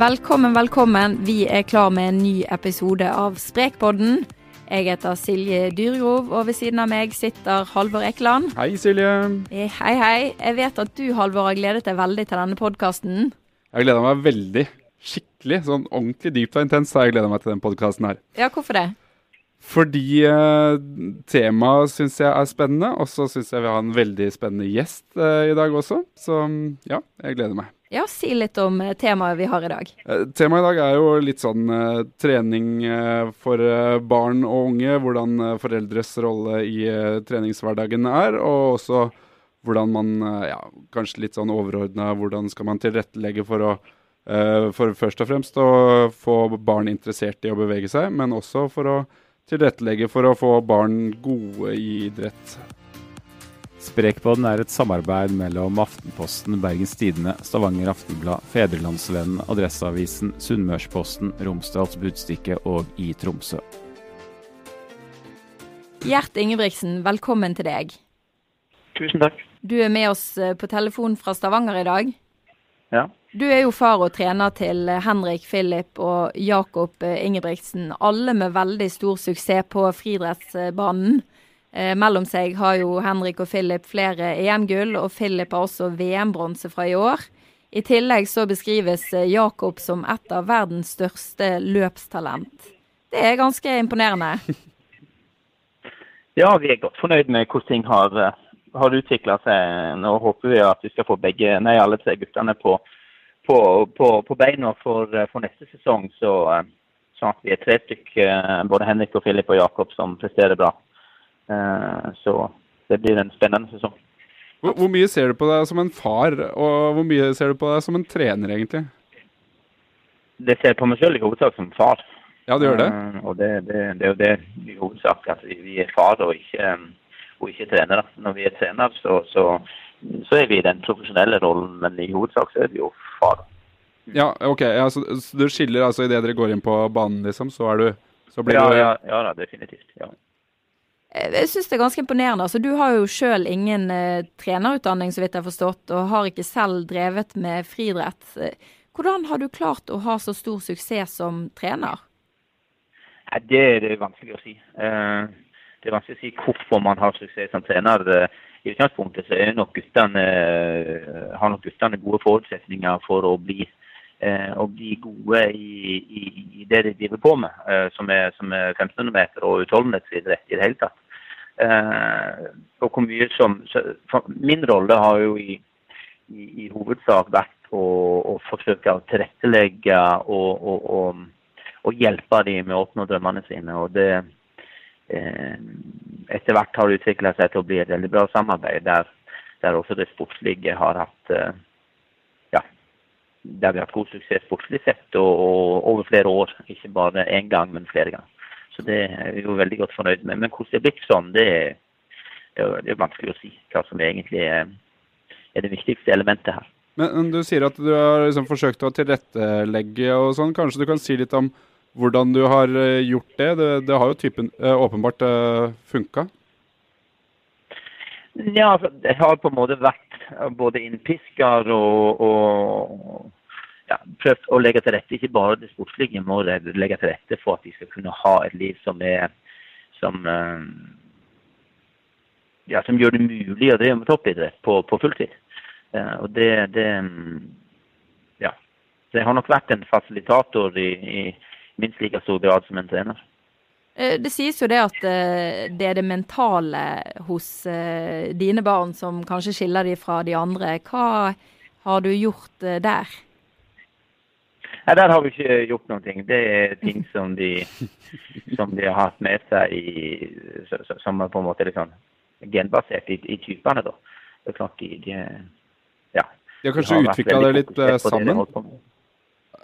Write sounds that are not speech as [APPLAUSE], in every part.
Velkommen, velkommen. Vi er klar med en ny episode av Sprekpodden. Jeg heter Silje Dyrgrov, og ved siden av meg sitter Halvor Ekeland. Hei, Silje. Eh, Hei, hei. Jeg vet at du, Halvor, har gledet deg veldig til denne podkasten. Jeg gleder meg veldig. Skikkelig. Sånn ordentlig dypt og intenst har jeg gleda meg til den podkasten her. Ja, hvorfor det? Fordi eh, temaet syns jeg er spennende, og så syns jeg vi har en veldig spennende gjest eh, i dag også. Så ja, jeg gleder meg. Ja, si litt om eh, temaet vi har i dag. Eh, Temaet i dag er jo litt sånn eh, trening eh, for eh, barn og unge. Hvordan foreldres rolle i treningshverdagen er, og også hvordan man ja, kanskje litt sånn overordna Hvordan skal man tilrettelegge for å For først og fremst å få barn interessert i å bevege seg, men også for å tilrettelegge for å få barn gode i idrett. Sprekpodden er et samarbeid mellom Aftenposten, Bergens Tidende, Stavanger Aftenblad, Fedrelandsvennen, Adresseavisen, Sunnmørsposten, Romsdals Budstikke og i Tromsø. Gjert Ingebrigtsen, velkommen til deg. Tusen takk. Du er med oss eh, på telefon fra Stavanger i dag. Ja. Du er jo far og trener til eh, Henrik, Philip og Jakob eh, Ingebrigtsen. Alle med veldig stor suksess på friidrettsbanen. Eh, mellom seg har jo Henrik og Philip flere EM-gull, og Philip har også VM-bronse fra i år. I tillegg så beskrives eh, Jakob som et av verdens største løpstalent. Det er ganske imponerende. [LAUGHS] ja, vi er godt fornøyd med hvordan ting har, eh, har utvikla seg. Nå håper vi at vi skal få begge, nei, alle tre guttene på, på, på, på beina for, eh, for neste sesong. Så, sånn at vi er tre stykk, eh, både Henrik og Philip og Jakob, som presterer bra. Eh, Så det blir en spennende sesong. Hvor, hvor mye ser du på deg som en far, og hvor mye ser du på deg som en trener, egentlig? Det ser jeg på meg selv i hovedsak som far. Ja, det gjør det. Eh, og det, det, det er jo det i hovedsak at vi, vi er far og ikke, og ikke trenere. Når vi er trener, så, så, så er vi i den profesjonelle rollen, men i hovedsak så er vi jo far. Ja, ok. Ja, så, så du skiller altså idet dere går inn på banen, liksom, så er du så blir Ja, du ja, ja definitivt. Ja. Eh, Jeg syns det er ganske imponerende. Altså, du har jo sjøl ingen uh, trenerutdanning, så vidt jeg har forstått, og har ikke selv drevet med friidrett. Eh, Hvordan har du klart å ha så stor suksess som trener? Ja, Det, det er vanskelig å si. Uh, Det er vanskelig å si hvorfor man har suksess som trener. I utgangspunktet så nok guttene, uh, har nok guttene gode forutsetninger for å bli, eh, å bli gode i, i, i det de driver på med, eh, som er, som er 1500 meter og utholdenhetsidrett i det hele tatt. Eh, og hvor mye som, Min rolle har jo i, i, hovedsak vært å, å forsøke å tilrettelegge og, og, og, og hjelpe dem med å oppnå drømmene sine. og det eh, etter hvert har det utvikla seg til å bli et veldig bra samarbeid der, der også det sportslige har hatt eh, der vi har hatt god suksess sportslig sett og, og over flere år. Ikke bare én gang, men flere ganger. Så det er vi jo veldig godt fornøyd med. Men hvordan det er blitt sånn, det er, det er vanskelig å si hva som egentlig er, er det viktigste elementet her. Men, men du sier at du har liksom forsøkt å tilrettelegge og sånn. Kanskje du kan si litt om hvordan du har eh, gjort det? Det, det har jo typen, eh, åpenbart uh, funka. Ja, jeg har på en måte vært både innpisker og, og ja, prøvd å legge til rette, ikke bare det sportslige, men må legge til rette for at de skal kunne ha et liv som er som, eh, ja, som gjør det mulig å drive med toppidrett på, på fulltid. Eh, og det, det Ja. Så jeg har nok vært en fasilitator i, i minst like stor grad som en trener. Eh, Det sies jo det at eh, det er det mentale hos eh, dine barn som kanskje skiller de fra de andre. Hva har du gjort der? Nei, Der har vi ikke gjort noen ting. Det er ting [LAUGHS] som de, som de har hatt med seg i, så- så- som er på en måte litt sånn genbasert i, i typene. da. Det er klart de, de ja. De har kanskje de utvikla det litt sammen? det.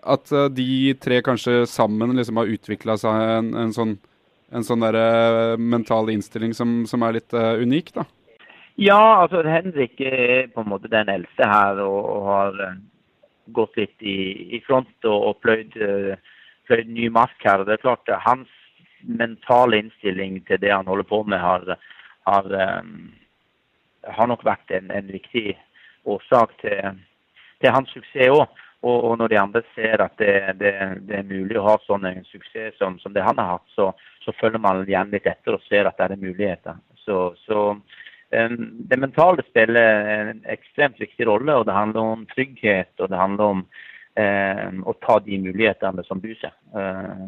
At de tre kanskje sammen liksom har utvikla seg en, en sånn, en sånn der, eh, mental innstilling som, som er litt uh, unik, da? Ja, altså Henrik er på en måte den eldste her og, og har eh, gått litt i, i front og, og pløyd, pløyd ny mark her. det er klart Hans mentale innstilling til det han holder på med, har, har, um, har nok vært en, en viktig årsak til, til hans suksess òg. Og, og, når de andre ser at det, det, det, er mulig å ha sånn en suksess som, som det han har hatt, så, så, følger man igjen litt etter og ser at det er muligheter. Så, så det mentale spiller en ekstremt viktig rolle, og det handler om trygghet og det handler om eh, å ta de mulighetene som byr seg. Eh,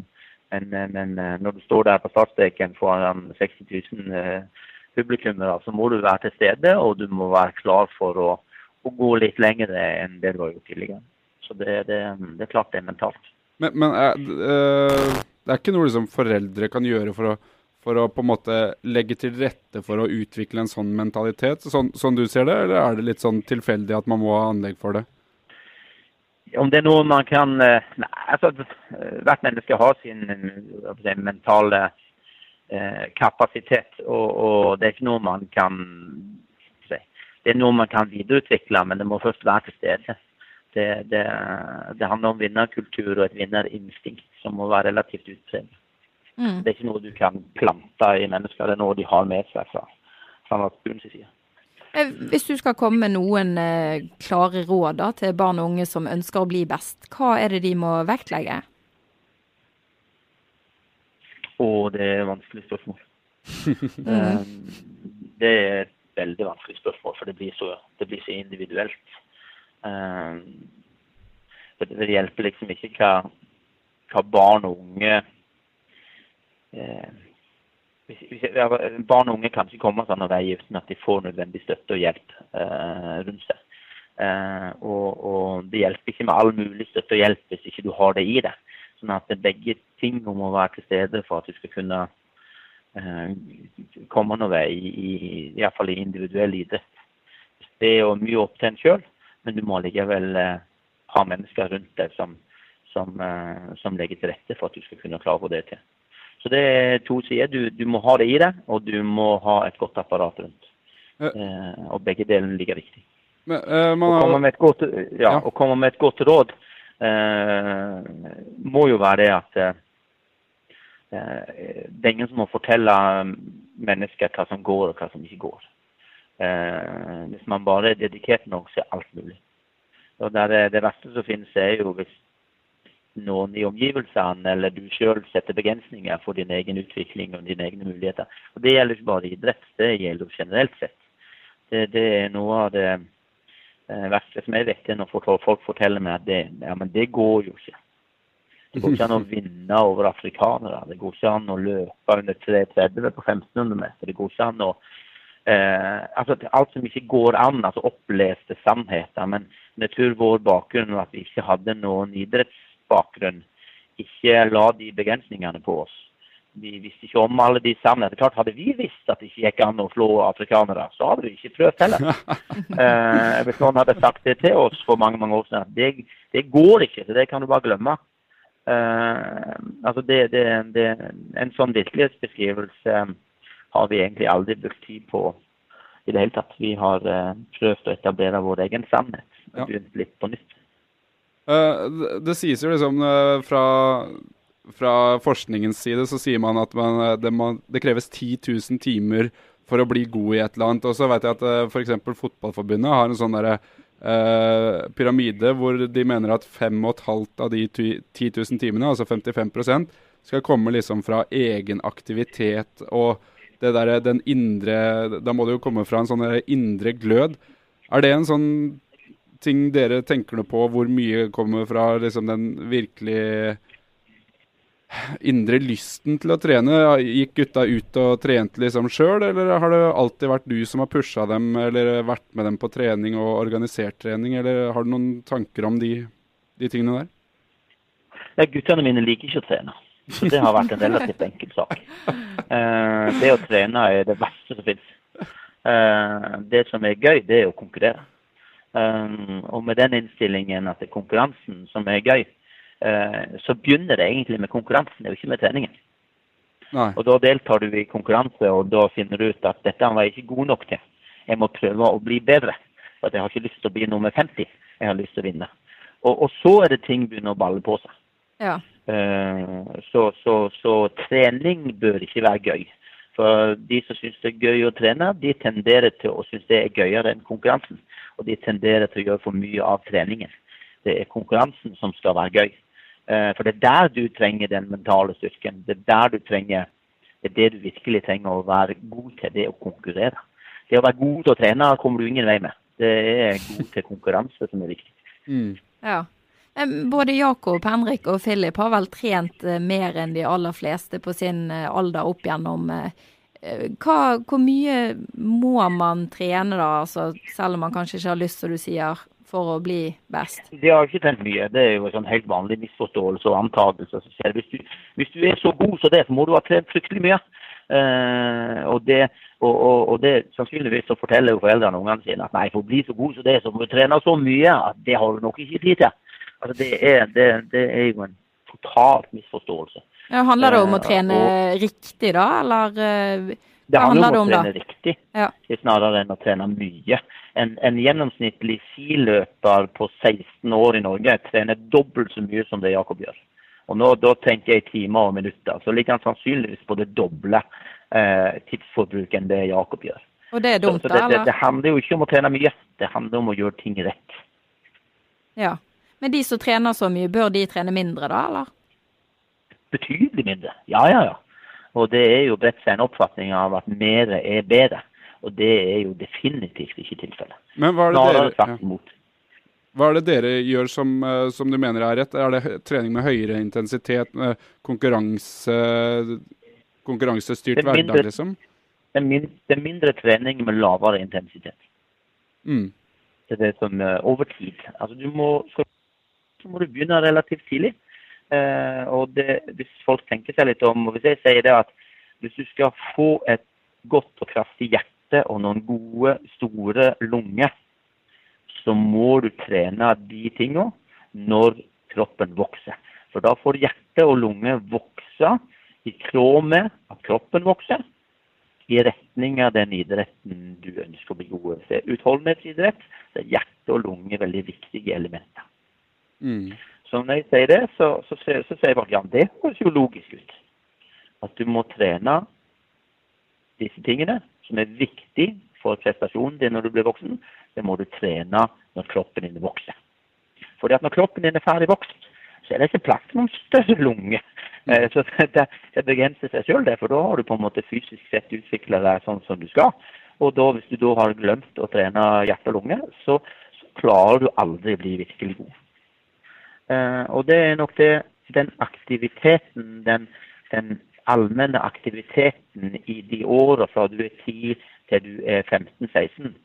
men, men, når du står der på startstreken foran 60 000 eh, publikummere, så må du være til stede og du må være klar for å, å gå litt lenger enn det du har gjort tidligere. Så det, det, det er klart det er mentalt. Men, men er, øh, det er ikke noe liksom foreldre kan gjøre for å, for å, på en måte legge til rette for å utvikle en sånn mentalitet, sånn, sånn du ser det, eller er det litt sånn tilfeldig at man må ha anlegg for det? Om det er noe man kan eh, Nei, altså hvert menneske har sin si, mentale eh, kapasitet, og, og, det er ikke noe man kan si, Det er noe man kan videreutvikle, men det må først være til stede det, det, det, handler om vinnerkultur og et vinnerinstinkt som må være relativt utpregt. Mm. Det er ikke noe du kan plante i mennesker, det er noe de har med seg fra, fra naturens side. Eh, hvis du skal komme med noen eh, klare råd da, til barn og unge som ønsker å bli best, hva er det de må vektlegge? Å, det er et vanskelig spørsmål. um, [LAUGHS] det er et veldig vanskelig spørsmål, for det blir så, det blir så individuelt. Ehm, det hjelper liksom ikke hva, hva barn og unge eh, Barn og unge kan ikke komme sånn av vei uten at de får nødvendig støtte og hjelp eh, rundt seg. Eh, og, og, det hjelper ikke med all mulig støtte og hjelp hvis ikke du har det i deg. Sånn at begge ting må være til stede for at du skal kunne eh, komme noen vei, i, i, fall i individuell idrett. Det er jo mye opp til en sjøl men du må likevel eh, ha mennesker rundt deg som, som, eh, som, legger til rette for at du skal kunne klare å få det til. Så det er to sider. Du, du, må ha det i deg, og du må ha et godt apparat rundt. Ja. Eh, og begge delene ligger viktig. Men, uh, å, komme godt, ja, ja. å komme med et godt råd uh, må jo være det at uh, det er ingen som må fortelle mennesker hva som går og hva som ikke går. Eh, hvis man bare er dedikert nok, så er alt mulig. Og det, det verste som finnes, er jo hvis noen i omgivelsene eller du sjøl setter begrensninger for din egen utvikling og dine egne muligheter. Og Det gjelder ikke bare idrett, det gjelder generelt sett. Det, det er noe av det eh, verste som jeg vet, er når folk forteller meg at det, ja, men det går jo ikke. Det går ikke an å vinne over afrikanere. Det går ikke an å løpe under 3,30 på 1500 meter. Det går ikke an å eh, altså alt som ikke går an, altså oppleste sannheter. Men jeg tror vår bakgrunn og at vi ikke hadde noen idrettsbakgrunn, ikke la de begrensningene på oss. Vi visste ikke om alle de sannhetene. Klart Hadde vi visst at det ikke gikk an å slå afrikanere, så hadde vi ikke prøvd heller. [LAUGHS] Eh, hvis noen hadde sagt det til oss for mange mange år siden, at det, det går ikke, så det kan du bare glemme. Eh, altså det, det, det, en sånn virkelighetsbeskrivelse har vi egentlig aldri brukt tid på i det hele tatt. Vi har uh, prøvd å etablere vår egen sannhet og begynt litt på nytt. Uh, det, sies jo liksom uh, fra, fra, forskningens side så sier man at man, det, man, det, kreves 10 000 timer for å bli god i et eller annet. Og så vet jeg at uh, f.eks. Fotballforbundet har en sånn derre pyramide hvor de mener at 5,5 av de 10 000 timene, altså 55% skal komme liksom fra egen aktivitet og det der, den indre Da må det jo komme fra en sånn indre glød. Er det en sånn ting dere tenker noe på, hvor mye kommer fra liksom den virkelig indre lysten til å trene? Gikk gutta ut og trente liksom sjøl, eller har det alltid vært du som har pusha dem, eller vært med dem på trening og organisert trening, eller har du noen tanker om de, de tingene der? Ja, guttene mine liker ikke å trene. Så det har vært en relativt enkel sak. Uh, det å trene er det verste som finnes. Uh, det som er gøy, det er å konkurrere. Um, og med den innstillingen at det er konkurransen som er gøy, uh, så begynner det egentlig med konkurransen, det er jo ikke med treningen. Nei. Og da deltar du i konkurranse, og da finner du ut at dette var jeg ikke god nok til. Jeg må prøve å bli bedre. For jeg har ikke lyst til å bli nummer 50. Jeg har lyst til å vinne. Og, og så er det ting begynner å balle på seg. Ja. Eh, så, så, så, trening bør ikke være gøy. For de som syns det er gøy å trene, de tenderer til å synes det er gøyere enn konkurransen. Og de tenderer til å gjøre for mye av treningen. Det er konkurransen som skal være gøy. Eh, for det er der du trenger den mentale styrken. Det er der du trenger det er det du virkelig trenger å være god til, det å konkurrere. Det å være god til å trene kommer du ingen vei med. Det er god til konkurranse som er viktig. Mm. Ja. Både Jakob, Henrik og Philip har vel trent eh, mer enn de aller fleste på sin eh, alder opp gjennom. Hva, hvor mye må man trene da, altså, selv om man kanskje ikke har lyst, som du sier, for å bli best? De har ikke trent mye. Det er jo en sånn helt vanlig misforståelse og antakelse. Hvis, hvis, du er så god som det, så må du ha trent fryktelig mye. Uh, og, det, og, og, og, det, sannsynligvis så forteller jo foreldrene ungene sine at nei, for å bli så god som det, så må du trene så mye at det har du nok ikke tid til. Altså, det, er, det, det er jo en totalt misforståelse. Ja, handler det om å eh, trene og, riktig, da, eller uh, det handler om å trene riktig, ja. snarere enn å trene mye. En, en gjennomsnittlig skiløper på 16 år i Norge trener dobbelt så mye som det Jakob gjør. Og nå, Da tenker jeg timer og minutter. Så ligger han sannsynligvis på det doble eh, tidsforbruket enn det Jakob gjør. Og det er dumt, så, så det, det, det, handler jo ikke om å trene mye, det handler om å gjøre ting rett. Ja, Men de som trener så mye, bør de trene mindre da, eller? Betydelig mindre, ja ja ja. Og det er jo bredt seg en oppfatning av at mer er bedre. Og det er jo definitivt ikke tilfellet. Men hva er det dere, ja. Hva er det dere gjør som, eh, som, du mener er rett? Er det trening med høyere intensitet, med konkurranse, konkurransestyrt hverdag, liksom? Det er, mindre, det er, mindre, trening med lavere intensitet. Mm. Det er det som uh, over tid. Altså, du må, så må du begynne relativt tidlig. Eh, og det, hvis folk tenker seg litt om, og hvis jeg sier det at hvis du skal få et godt og kraftig hjerte og noen gode, store lunger, så må du trene de tingene når kroppen vokser. For da får hjerte og lunge vokse i tråd med at kroppen vokser, i retning av den idretten du ønsker å bli god i. Utholdenhetsidrett så er hjerte og lunge veldig viktige elementer. Mm. Så når jeg sier det, så, så, så, så sier folk ja, det høres jo logisk ut. At du må trene disse tingene som er viktig for prestasjonen din når du blir voksen. Det må du trene når kroppen din vokser. Fordi at når kroppen din er ferdig vokst, så er det ikke plass til noen større lunge. Mm. Eh, så [LAUGHS] det, det begrenser seg sjøl, for da har du på en måte fysisk sett utvikla deg sånn som du skal. Og da, hvis du da har glemt å trene hjerte og lunge, så, så klarer du aldri å bli virkelig god. Eh, og det er nok det, den aktiviteten, den, den allmenne aktiviteten i de åra fra du er 10 til du er 15-16.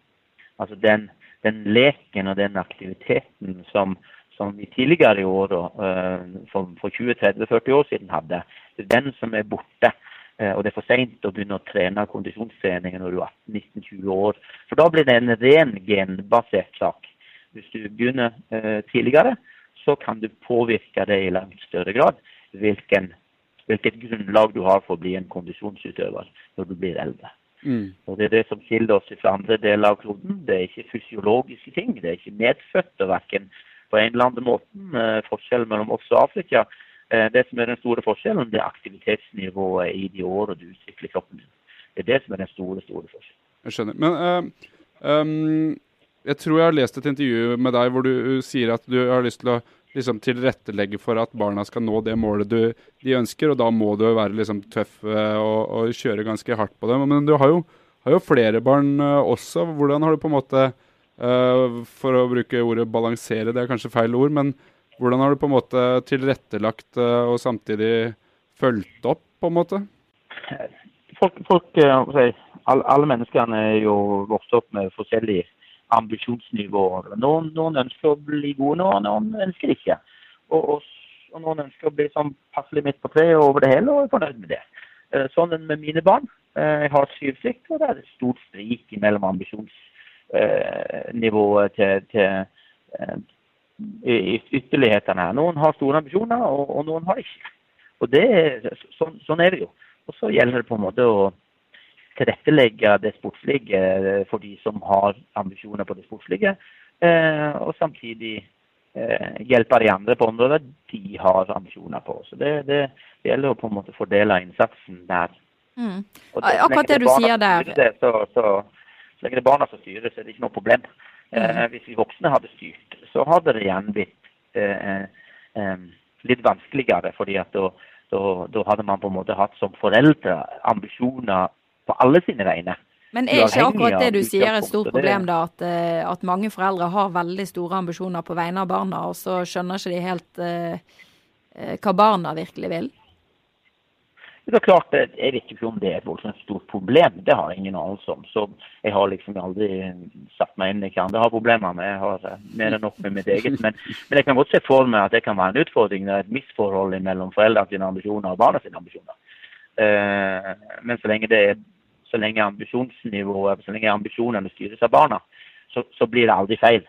Altså den, den, leken og den aktiviteten som, som vi tidligere i åra, uh, for, for 20-30-40 år siden hadde, det er den som er borte. Uh, og det er for seint å begynne å trene kondisjonstrening når du er 18-19-20 år. For da blir det en ren genbasert sak. Hvis du begynner tidligere, så kan du påvirke det i langt større grad. Hvilken, hvilket grunnlag du har for å bli en kondisjonsutøver når du blir eldre. Mm. Og Det er det som skiller oss fra andre deler av kloden. Det er ikke fysiologiske ting. Det er ikke medfødt verken på en eller annen måte. Eh, forskjellen mellom oss og Afrika. Eh, det som er den store forskjellen, det er aktivitetsnivået i de årene du utvikler kroppen din. Det er det som er den store, store forskjellen. Jeg skjønner. Men uh, um, jeg tror jeg har lest et intervju med deg hvor du uh, sier at du har lyst til å liksom, tilrettelegge for at barna skal nå det målet du, de ønsker, og da må du være liksom, tøff uh, og, og, kjøre ganske hardt på dem. Men du har jo, har jo flere barn uh, også. Hvordan har du på en måte, for å bruke ordet balansere, det er kanskje feil ord, men hvordan har du på en måte tilrettelagt og samtidig fulgt opp, på en måte? Folk, folk alle, alle menneskene er jo vokst opp med forskjellige ambisjonsnivåer. Noen, noen, ønsker å bli gode, nå, noen ønsker det ikke. Og, og, og, noen ønsker å bli sånn passelig midt på treet over det hele og er fornøyd med det. Eh, sånn med mine barn. Eh, jeg har syv stykker, og det er et stort sprik mellom ambisjonsnivået til, til ytterlighetene her. Noen har store ambisjoner, og, og noen har ikke. Og det, så, sånn er det jo. Og så gjelder det på en måte å tilrettelegge det sportslige eh, for de som har ambisjoner på det sportslige, eh, og samtidig eh, hjelpe de andre på områder de har ambisjoner på. Så det, det, gjelder å på en måte fordele innsatsen der. Mm. Akkurat det du sier der. Det, så, så, så lenge det er barna som styrer, så er det ikke noe problem. Mm. Eh, hvis vi voksne hadde styrt, så hadde det igjen blitt eh, eh, litt vanskeligere. fordi at da, da, da, hadde man på en måte hatt som foreldre ambisjoner på alle sine vegne. Men er ikke akkurat det du sier et stort problem, da? At, eh, at, mange foreldre har veldig store ambisjoner på vegne av barna, og så skjønner ikke de helt uh, hva barna virkelig vil? Det er klart, Jeg vet ikke om det er et voldsomt stort problem, det har jeg ingen anelse om. Så jeg har liksom aldri satt meg inn i hva andre har problemer med. Jeg har mer enn nok med mitt eget. Men, men, jeg kan godt se for meg at det kan være en utfordring. Det er et misforhold mellom foreldrenes ambisjoner og barna sine ambisjoner. Men så lenge, det er, så lenge ambisjonsnivået, så lenge ambisjonene styres av barna, så, så blir det aldri feil.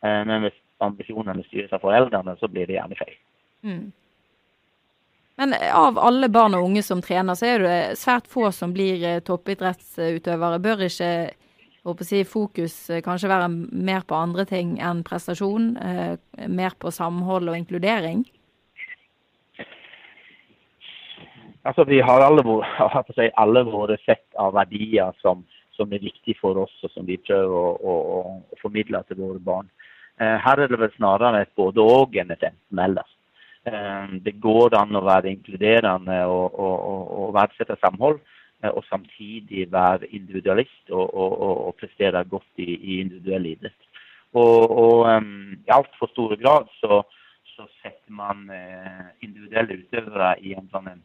Uh, men hvis ambisjonene styres av foreldrene, så blir det gjerne feil. Mm. Men av alle barn og unge som trener, så er det svært få som blir eh, toppidrettsutøvere. Bør ikke si, fokus eh, kanskje være mer på andre ting enn prestasjon? Eh, mer på samhold og inkludering? Altså, Vi har alle, [LAUGHS] si, alle våre sett av verdier som, som, er viktige for oss, og som vi prøver å, å, å formidle til våre barn. Her er det vel snarere et både-og enn et enten-eller. Eh, det går an å være inkluderende og, og, og, og verdsette samhold, eh, og samtidig være individualist og, prestere godt i, i individuell idrett. Og, I altfor stor grad så, så, setter man uh, individuelle utøvere i en sånn en,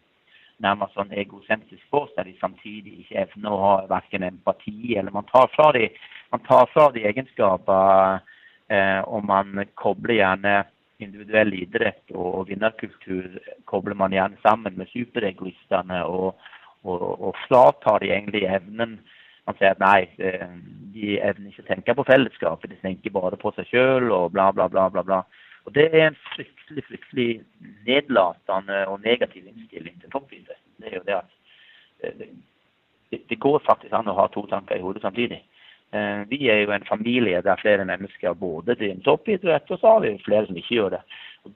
nærmest sånn egosentrisk på der de samtidig ikke evner å ha verken empati eller Man tar fra de, man tar fra de egenskaper, eh, og man kobler gjerne individuell idrett og vinnerkultur kobler man gjerne sammen med superegoistene og, og, og fratar de egentlig evnen. Man sier at nei, de evner ikke å tenke på fellesskapet, de tenker bare på seg sjøl og bla, bla, bla. bla, bla. Og Det er en fryktelig fryktelig nedlatende og negativ innstilling er jo det at det, det, går faktisk an å ha to tanker i hodet samtidig. Eh, vi er jo en familie der flere mennesker både driver toppidrett, og så har vi flere som ikke gjør det.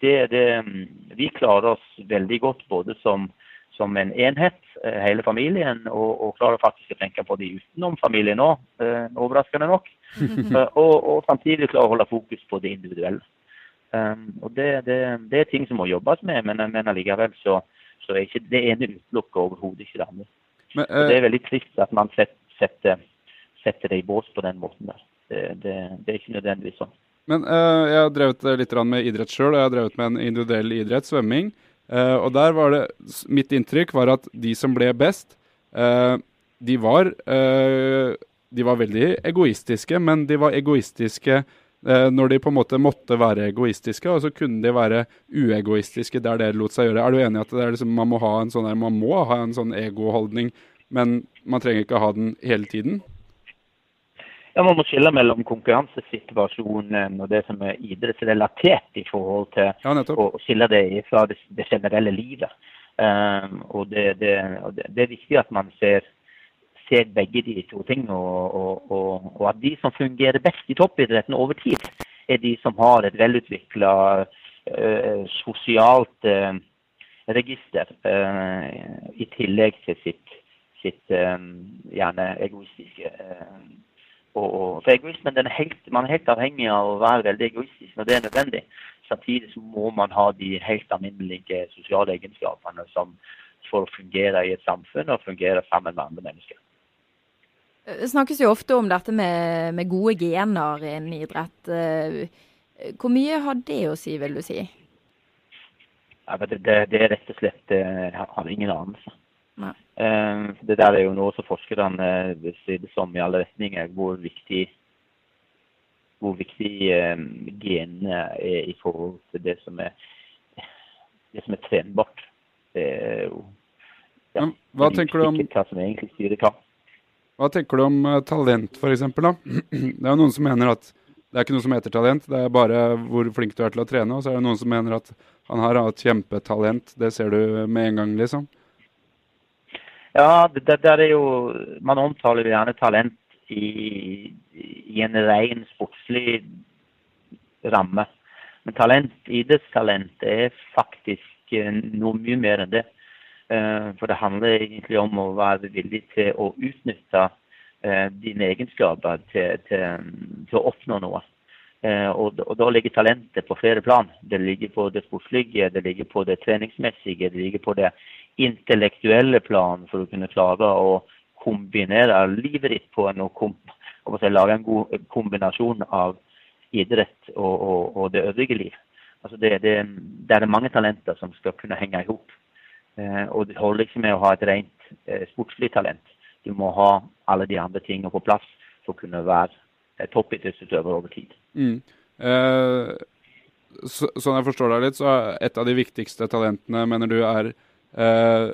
det, det mm, vi klarer oss veldig godt både som, som en enhet, eh, hele familien, og, og, klarer faktisk å tenke på de utenom familien òg, eh, overraskende nok. [LAUGHS] og, og, samtidig klarer å holde fokus på det individuelle. Og det, det, det, er ting som må jobbes med, men, men allikevel så, så er ikke det ene utelukker overhodet ikke det andre. Men, uh, det er veldig trist at man setter setter det i bås på den måten der. Det, det, det er ikke nødvendigvis sånn. Men uh, jeg har drevet litt med idrett sjøl, og jeg har drevet med en individuell idrett, svømming. Uh, og der var det Mitt inntrykk var at de som ble best, de var De var veldig egoistiske, men de var egoistiske når de på en måte måtte være egoistiske, og så kunne de være uegoistiske der det lot seg gjøre. Er du enig i at liksom, man må ha en sånn man må ha en sånn egoholdning, men man trenger ikke ha den hele tiden? Ja, Man må skille mellom konkurransesituasjonen og det som er idrettsrelatert i forhold til ja, å skille det fra det, det generelle livet. Um, og, det, det, og det, er viktig at man ser, ser begge de to tingene. Og, og, og, at de som fungerer best i toppidretten over tid, er de som har et velutvikla uh, sosialt uh, register uh, i tillegg til sitt, sitt um, gjerne egoistiske og, for egoismen er helt, Man er helt avhengig av å være veldig egoistisk når det er nødvendig. Samtidig så må man ha de helt alminnelige sosiale egenskapene som, for å fungere i et samfunn og fungere sammen med andre mennesker. Det snakkes jo ofte om dette med, med gode gener innen idrett. Eh, hvor mye har det å si, vil du si? Ja, det, det, det, er rett og slett Jeg eh, har ingen anelse. Det der er jo noe som forskerne si som i alle retninger, hvor viktig, hvor viktig genene er i forhold til det som er, det som er trenbart. Det er jo ja, hva tenker du om hva som egentlig styrer hva. Hva tenker du om uh, talent, f.eks.? [CLEARS THROAT] Det er jo noen som mener at det er ikke noe som heter talent, det er bare hvor flink du er til å trene. Og så er det noen som mener at han har hatt kjempetalent, det ser du med en gang, liksom. Ja, det, det er jo Man omtaler jo gjerne talent i, i en ren sportslig ramme. Men talent, idrettstalent er faktisk eh, noe mye mer enn det. Eh, for det handler egentlig om å være villig til å utnytte eh, dine egenskaper til, til, til å oppnå noe. Eh, og, og, da ligger talentet på flere plan. Det ligger på det sportslige, det ligger på det treningsmessige, det ligger på det intellektuelle plan for å kunne klare å kombinere livet ditt på en og kom, lage en god kombinasjon av idrett og, og, og det øvrige liv. Altså det, det, det, er mange talenter som skal kunne henge i hop. Eh, og det holder ikke med å ha et rent eh, sportslig talent. Du må ha alle de andre tingene på plass for å kunne være eh, toppidrettsutøver over tid. Mm. Eh, så, sånn jeg forstår deg litt, så er et av de viktigste talentene, mener du, er eh,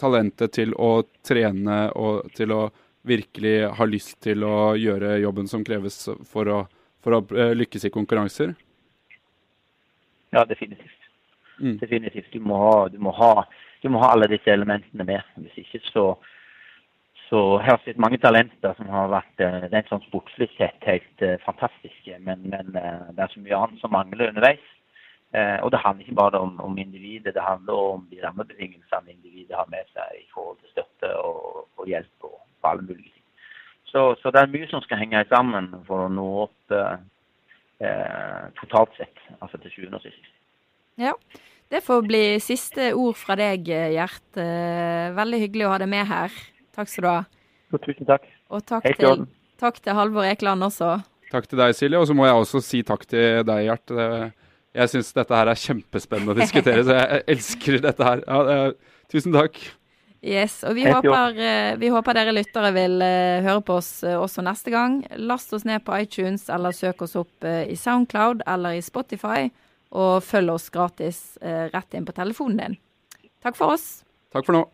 talentet til å trene og til å virkelig ha lyst til å gjøre jobben som kreves for å, for å lykkes i konkurranser? Ja, definitivt. Mm. Definitivt. Du må, ha, du, må ha, du må, ha, alle disse elementene med. Hvis ikke så så har sett mange talenter som har vært uh, rent sånn sportslig sett helt uh, fantastiske. Men, men uh, det er så mye annet som mangler underveis. Og det handler ikke bare om, om, individet, det handler om de rammebetingelsene individet har med seg i forhold til støtte og, og hjelp og alle mulige ting. Så, så, det er mye som skal henge sammen for å nå opp totalt sett, altså til sjuende og sist. Ja. Det får bli siste ord fra deg, Gjert. Eh, veldig hyggelig å ha deg med her. Takk skal du ha. Jo, tusen takk. Og takk til, takk til, Halvor Ekeland også. Takk til deg, Silje. Og så må jeg også si takk til deg, Gjert. Jeg syns dette her er kjempespennende å diskutere, så jeg [LAUGHS] elsker dette her. Ja, tusen takk. Yes, og vi håper, eh, vi håper, dere lyttere vil høre på oss også neste gang. Last oss ned på iTunes, eller søk oss opp i Soundcloud eller i Spotify og følg oss gratis eh, rett inn på telefonen din. Takk for oss. Takk for nå.